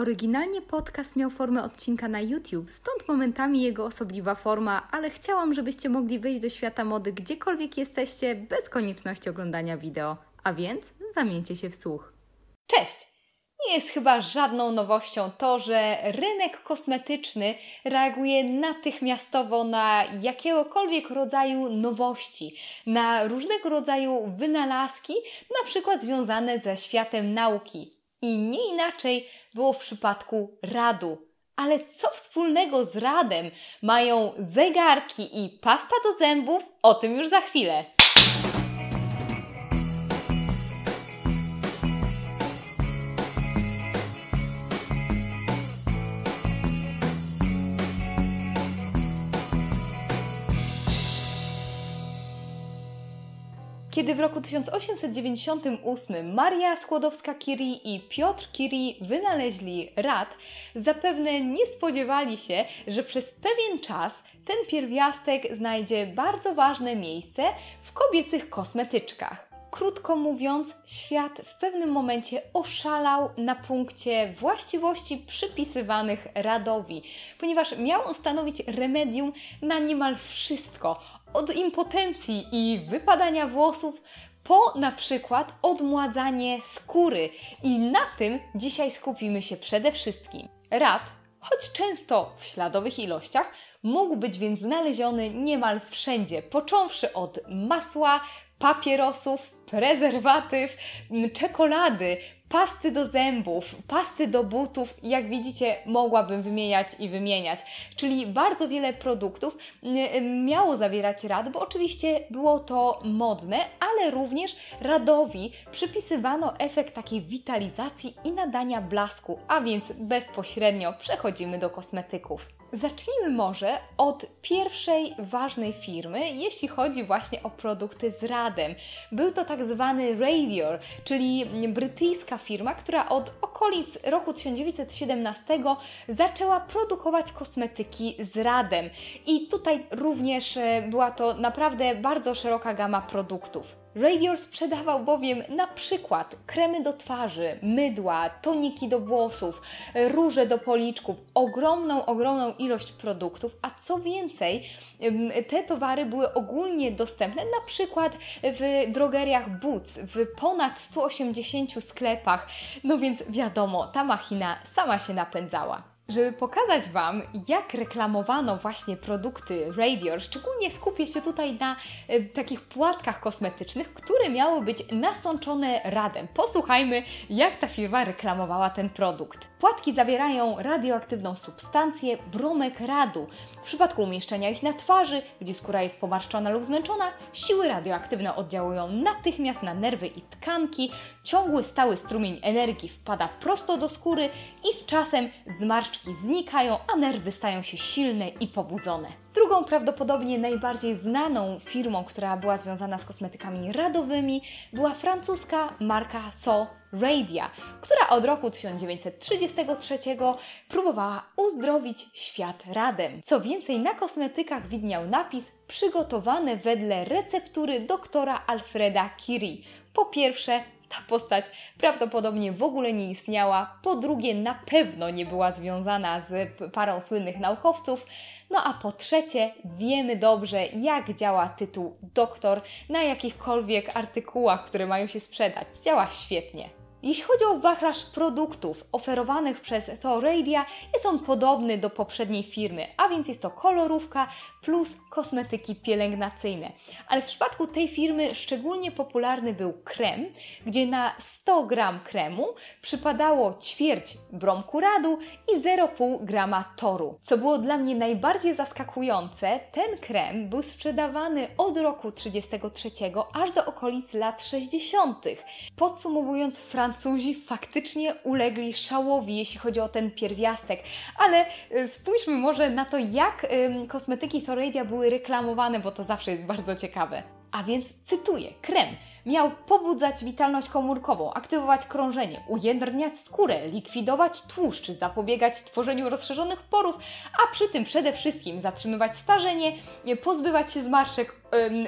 Oryginalnie podcast miał formę odcinka na YouTube, stąd momentami jego osobliwa forma, ale chciałam, żebyście mogli wejść do świata mody gdziekolwiek jesteście, bez konieczności oglądania wideo. A więc zamieńcie się w słuch. Cześć! Nie jest chyba żadną nowością to, że rynek kosmetyczny reaguje natychmiastowo na jakiegokolwiek rodzaju nowości, na różnego rodzaju wynalazki, na przykład związane ze światem nauki. I nie inaczej było w przypadku Radu. Ale co wspólnego z Radem mają zegarki i pasta do zębów? O tym już za chwilę. Kiedy w roku 1898 Maria Skłodowska-Curie i Piotr Curie wynaleźli rad, zapewne nie spodziewali się, że przez pewien czas ten pierwiastek znajdzie bardzo ważne miejsce w kobiecych kosmetyczkach. Krótko mówiąc, świat w pewnym momencie oszalał na punkcie właściwości przypisywanych Radowi, ponieważ miał on stanowić remedium na niemal wszystko, od impotencji i wypadania włosów po na przykład odmładzanie skóry. I na tym dzisiaj skupimy się przede wszystkim. Rad, choć często w śladowych ilościach, mógł być więc znaleziony niemal wszędzie, począwszy od masła, papierosów, prezerwatyw, czekolady, pasty do zębów, pasty do butów, jak widzicie, mogłabym wymieniać i wymieniać. Czyli bardzo wiele produktów miało zawierać rad, bo oczywiście było to modne, ale również radowi przypisywano efekt takiej witalizacji i nadania blasku, a więc bezpośrednio przechodzimy do kosmetyków. Zacznijmy może od pierwszej ważnej firmy, jeśli chodzi właśnie o produkty z radem. Był to tak zwany Radior, czyli brytyjska firma, która od okolic roku 1917 zaczęła produkować kosmetyki z radem. I tutaj również e, była to naprawdę bardzo szeroka gama produktów. Radior sprzedawał bowiem na przykład kremy do twarzy, mydła, toniki do włosów, róże do policzków, ogromną, ogromną ilość produktów, a co więcej, te towary były ogólnie dostępne na przykład w drogeriach Boots, w ponad 180 sklepach. No więc wiadomo, ta machina sama się napędzała. Żeby pokazać Wam, jak reklamowano właśnie produkty Radior, szczególnie skupię się tutaj na y, takich płatkach kosmetycznych, które miały być nasączone radem. Posłuchajmy, jak ta firma reklamowała ten produkt. Płatki zawierają radioaktywną substancję bromek radu. W przypadku umieszczenia ich na twarzy, gdzie skóra jest pomarszczona lub zmęczona, siły radioaktywne oddziałują natychmiast na nerwy i tkanki, ciągły stały strumień energii wpada prosto do skóry i z czasem zmarszczki znikają, a nerwy stają się silne i pobudzone. Drugą prawdopodobnie najbardziej znaną firmą, która była związana z kosmetykami radowymi, była francuska marka Tho Radia, która od roku 1933 próbowała uzdrowić świat radem. Co więcej, na kosmetykach widniał napis przygotowane wedle receptury doktora Alfreda Curie. Po pierwsze, ta postać prawdopodobnie w ogóle nie istniała, po drugie na pewno nie była związana z parą słynnych naukowców, no a po trzecie wiemy dobrze jak działa tytuł doktor na jakichkolwiek artykułach, które mają się sprzedać. Działa świetnie. Jeśli chodzi o wachlarz produktów oferowanych przez Radia, jest on podobny do poprzedniej firmy, a więc jest to kolorówka plus kosmetyki pielęgnacyjne. Ale w przypadku tej firmy szczególnie popularny był krem, gdzie na 100 gram kremu przypadało ćwierć bromku radu i 0,5 grama toru. Co było dla mnie najbardziej zaskakujące, ten krem był sprzedawany od roku 33 aż do okolic lat 60. Podsumowując, Francja Francuzi faktycznie ulegli szałowi, jeśli chodzi o ten pierwiastek. Ale y, spójrzmy może na to, jak kosmetyki Thoradia były reklamowane, bo to zawsze jest bardzo ciekawe. A więc cytuję: krem miał pobudzać witalność komórkową, aktywować krążenie, ujędrniać skórę, likwidować tłuszcz, zapobiegać tworzeniu rozszerzonych porów, a przy tym przede wszystkim zatrzymywać starzenie, pozbywać się zmarszczek,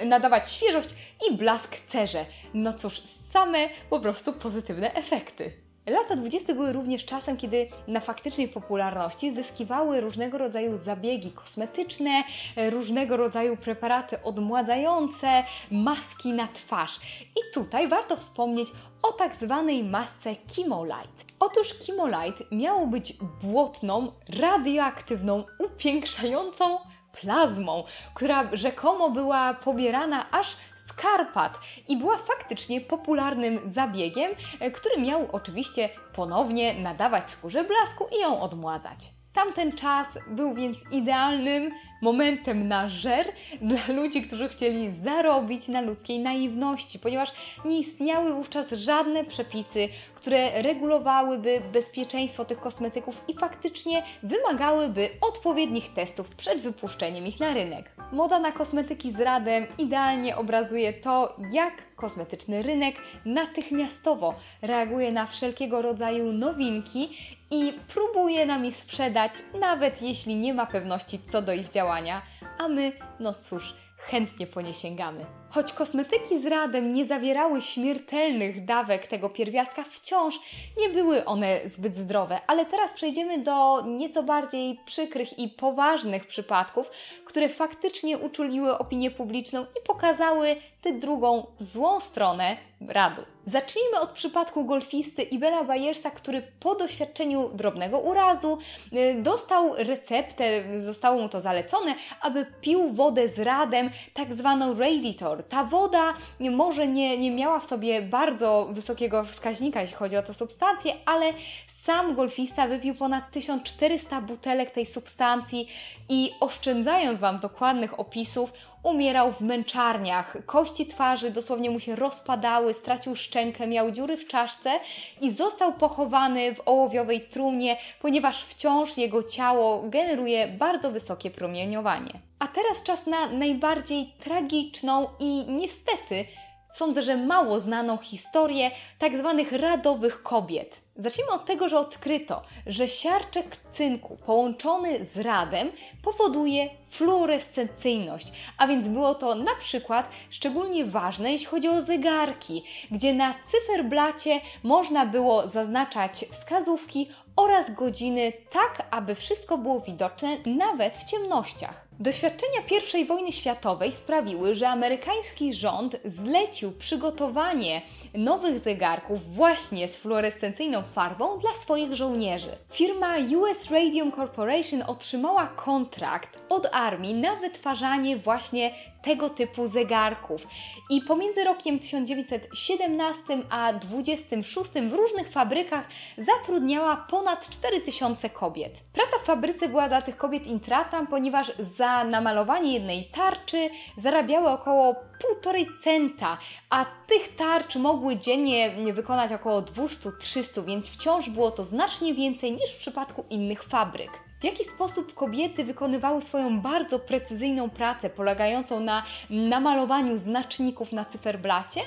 nadawać świeżość i blask cerze. No cóż, same po prostu pozytywne efekty. Lata 20. były również czasem, kiedy na faktycznej popularności zyskiwały różnego rodzaju zabiegi kosmetyczne, różnego rodzaju preparaty odmładzające, maski na twarz. I tutaj warto wspomnieć o tak zwanej masce Chemolite. Otóż Chemolite miało być błotną, radioaktywną, upiększającą plazmą, która rzekomo była pobierana aż z Karpat i była faktycznie popularnym zabiegiem, e, który miał oczywiście ponownie nadawać skórze blasku i ją odmładzać. Tamten czas był więc idealnym momentem na żer dla ludzi, którzy chcieli zarobić na ludzkiej naiwności, ponieważ nie istniały wówczas żadne przepisy, które regulowałyby bezpieczeństwo tych kosmetyków i faktycznie wymagałyby odpowiednich testów przed wypuszczeniem ich na rynek. Moda na kosmetyki z radem idealnie obrazuje to, jak kosmetyczny rynek natychmiastowo reaguje na wszelkiego rodzaju nowinki i próbuje nam je sprzedać, nawet jeśli nie ma pewności co do ich działania, a my, no cóż, chętnie po nie sięgamy. Choć kosmetyki z radem nie zawierały śmiertelnych dawek tego pierwiastka, wciąż nie były one zbyt zdrowe. Ale teraz przejdziemy do nieco bardziej przykrych i poważnych przypadków, które faktycznie uczuliły opinię publiczną i pokazały tę drugą złą stronę radu. Zacznijmy od przypadku golfisty Ibena Bayersa, który po doświadczeniu drobnego urazu y, dostał receptę, zostało mu to zalecone, aby pił wodę z radem, tak zwaną Radiator, ta woda może nie, nie miała w sobie bardzo wysokiego wskaźnika, jeśli chodzi o tę substancję, ale sam golfista wypił ponad 1400 butelek tej substancji i oszczędzając Wam dokładnych opisów, umierał w męczarniach. Kości twarzy dosłownie mu się rozpadały, stracił szczękę, miał dziury w czaszce i został pochowany w ołowiowej trumnie, ponieważ wciąż jego ciało generuje bardzo wysokie promieniowanie. A teraz czas na najbardziej tragiczną i niestety sądzę, że mało znaną historię tak zwanych radowych kobiet. Zacznijmy od tego, że odkryto, że siarczek cynku połączony z radem powoduje fluorescencyjność, a więc było to na przykład szczególnie ważne, jeśli chodzi o zegarki, gdzie na cyferblacie można było zaznaczać wskazówki oraz godziny tak, aby wszystko było widoczne nawet w ciemnościach. Doświadczenia I wojny światowej sprawiły, że amerykański rząd zlecił przygotowanie nowych zegarków właśnie z fluorescencyjną farbą dla swoich żołnierzy. Firma US Radium Corporation otrzymała kontrakt od armii na wytwarzanie właśnie tego typu zegarków. I pomiędzy rokiem 1917 a 26 w różnych fabrykach zatrudniała ponad 4000 kobiet. Praca w fabryce była dla tych kobiet intratą, ponieważ za namalowanie jednej tarczy zarabiały około 1,5 centa, a tych tarcz mogły dziennie wykonać około 200-300, więc wciąż było to znacznie więcej niż w przypadku innych fabryk. W jaki sposób kobiety wykonywały swoją bardzo precyzyjną pracę, polegającą na namalowaniu znaczników na cyferblacie?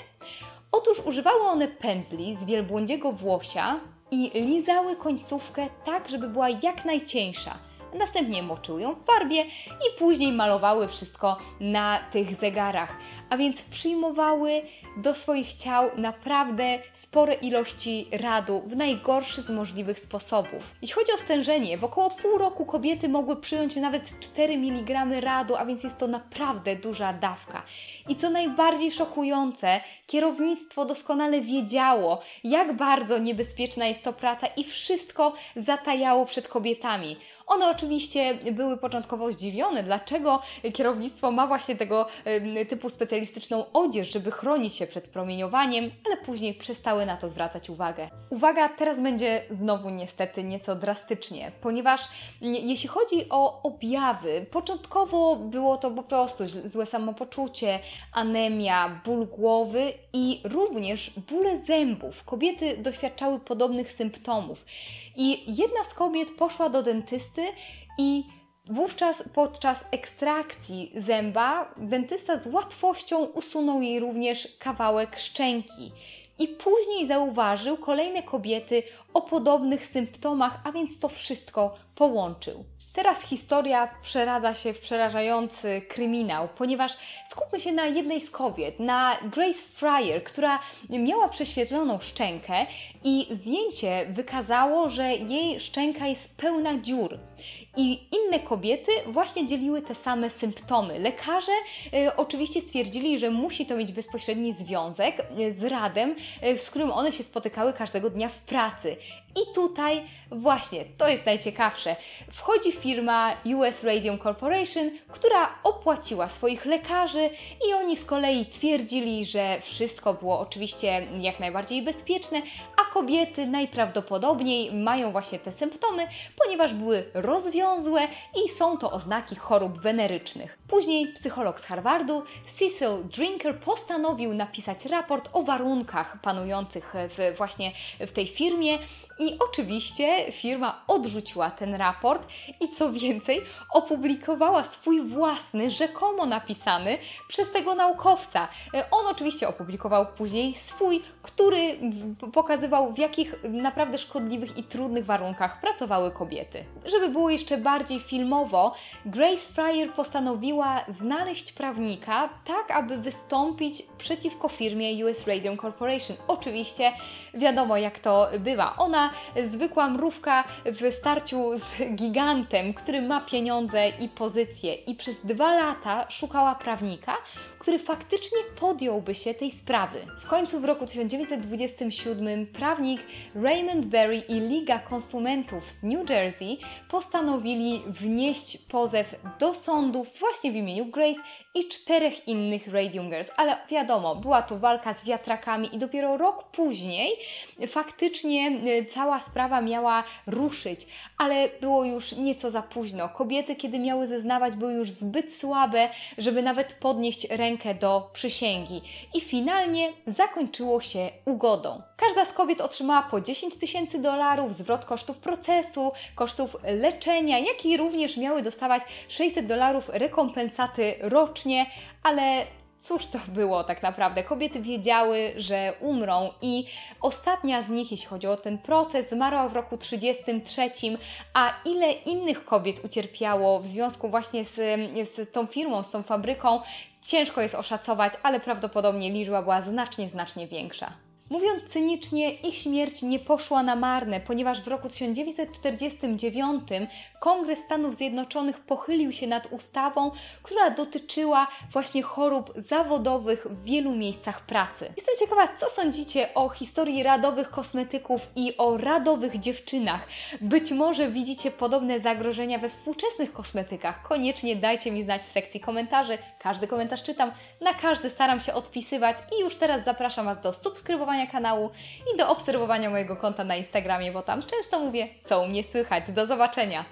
Otóż używały one pędzli z wielbłądziego włosia i lizały końcówkę tak, żeby była jak najcieńsza. Następnie moczyły ją w farbie i później malowały wszystko na tych zegarach a więc przyjmowały do swoich ciał naprawdę spore ilości radu w najgorszy z możliwych sposobów. Jeśli chodzi o stężenie, w około pół roku kobiety mogły przyjąć nawet 4 mg radu, a więc jest to naprawdę duża dawka. I co najbardziej szokujące, kierownictwo doskonale wiedziało, jak bardzo niebezpieczna jest to praca i wszystko zatajało przed kobietami. One oczywiście były początkowo zdziwione, dlaczego kierownictwo ma właśnie tego typu specjalistyczną odzież, żeby chronić się przed promieniowaniem, ale później przestały na to zwracać uwagę. Uwaga, teraz będzie znowu niestety nieco drastycznie, ponieważ jeśli chodzi o objawy, początkowo było to po prostu złe samopoczucie, anemia, ból głowy i również bóle zębów. Kobiety doświadczały podobnych symptomów. I jedna z kobiet poszła do dentysty i Wówczas podczas ekstrakcji zęba dentysta z łatwością usunął jej również kawałek szczęki. I później zauważył kolejne kobiety o podobnych symptomach, a więc to wszystko połączył. Teraz historia przeradza się w przerażający kryminał, ponieważ skupmy się na jednej z kobiet, na Grace Fryer, która miała prześwietloną szczękę i zdjęcie wykazało, że jej szczęka jest pełna dziur. I inne kobiety właśnie dzieliły te same symptomy. Lekarze y, oczywiście stwierdzili, że musi to mieć bezpośredni związek y, z radem, y, z którym one się spotykały każdego dnia w pracy. I tutaj właśnie, to jest najciekawsze, wchodzi firma US Radium Corporation, która opłaciła swoich lekarzy i oni z kolei twierdzili, że wszystko było oczywiście jak najbardziej bezpieczne, a kobiety najprawdopodobniej mają właśnie te symptomy, ponieważ były rozwiązłe i są to oznaki chorób wenerycznych. Później psycholog z Harvardu, Cecil Drinker, postanowił napisać raport o warunkach panujących w, właśnie w tej firmie i oczywiście firma odrzuciła ten raport i co więcej, opublikowała swój własny, rzekomo napisany przez tego naukowca. On oczywiście opublikował później swój, który pokazywał, w jakich naprawdę szkodliwych i trudnych warunkach pracowały kobiety. Żeby było jeszcze bardziej filmowo, Grace Fryer postanowiła znaleźć prawnika, tak aby wystąpić przeciwko firmie US Radio Corporation. Oczywiście wiadomo, jak to bywa. Ona zwykła mrówka w starciu z gigantem, który ma pieniądze i pozycję i przez dwa lata szukała prawnika, który faktycznie podjąłby się tej sprawy. W końcu w roku 1927 prawnik Raymond Berry i Liga Konsumentów z New Jersey postanowili wnieść pozew do sądu właśnie w imieniu Grace i czterech innych Radium Girls, ale wiadomo, była to walka z wiatrakami i dopiero rok później faktycznie y, cała sprawa miała ruszyć, ale było już nieco za późno. Kobiety, kiedy miały zeznawać, były już zbyt słabe, żeby nawet podnieść rękę do przysięgi. I finalnie zakończyło się ugodą. Każda z kobiet otrzymała po 10 tysięcy dolarów, zwrot kosztów procesu, kosztów leczenia, jak i również miały dostawać 600 dolarów rekompensaty rocznie, ale Cóż to było tak naprawdę? Kobiety wiedziały, że umrą i ostatnia z nich, jeśli chodzi o ten proces, zmarła w roku 33, a ile innych kobiet ucierpiało w związku właśnie z, z tą firmą, z tą fabryką, ciężko jest oszacować, ale prawdopodobnie liczba była znacznie, znacznie większa. Mówiąc cynicznie, ich śmierć nie poszła na marne, ponieważ w roku 1949 Kongres Stanów Zjednoczonych pochylił się nad ustawą, która dotyczyła właśnie chorób zawodowych w wielu miejscach pracy. Jestem ciekawa, co sądzicie o historii radowych kosmetyków i o radowych dziewczynach. Być może widzicie podobne zagrożenia we współczesnych kosmetykach. Koniecznie dajcie mi znać w sekcji komentarzy. Każdy komentarz czytam, na każdy staram się odpisywać i już teraz zapraszam Was do subskrybowania kanału i do obserwowania mojego konta na Instagramie, bo tam często mówię, co u mnie słychać. Do zobaczenia!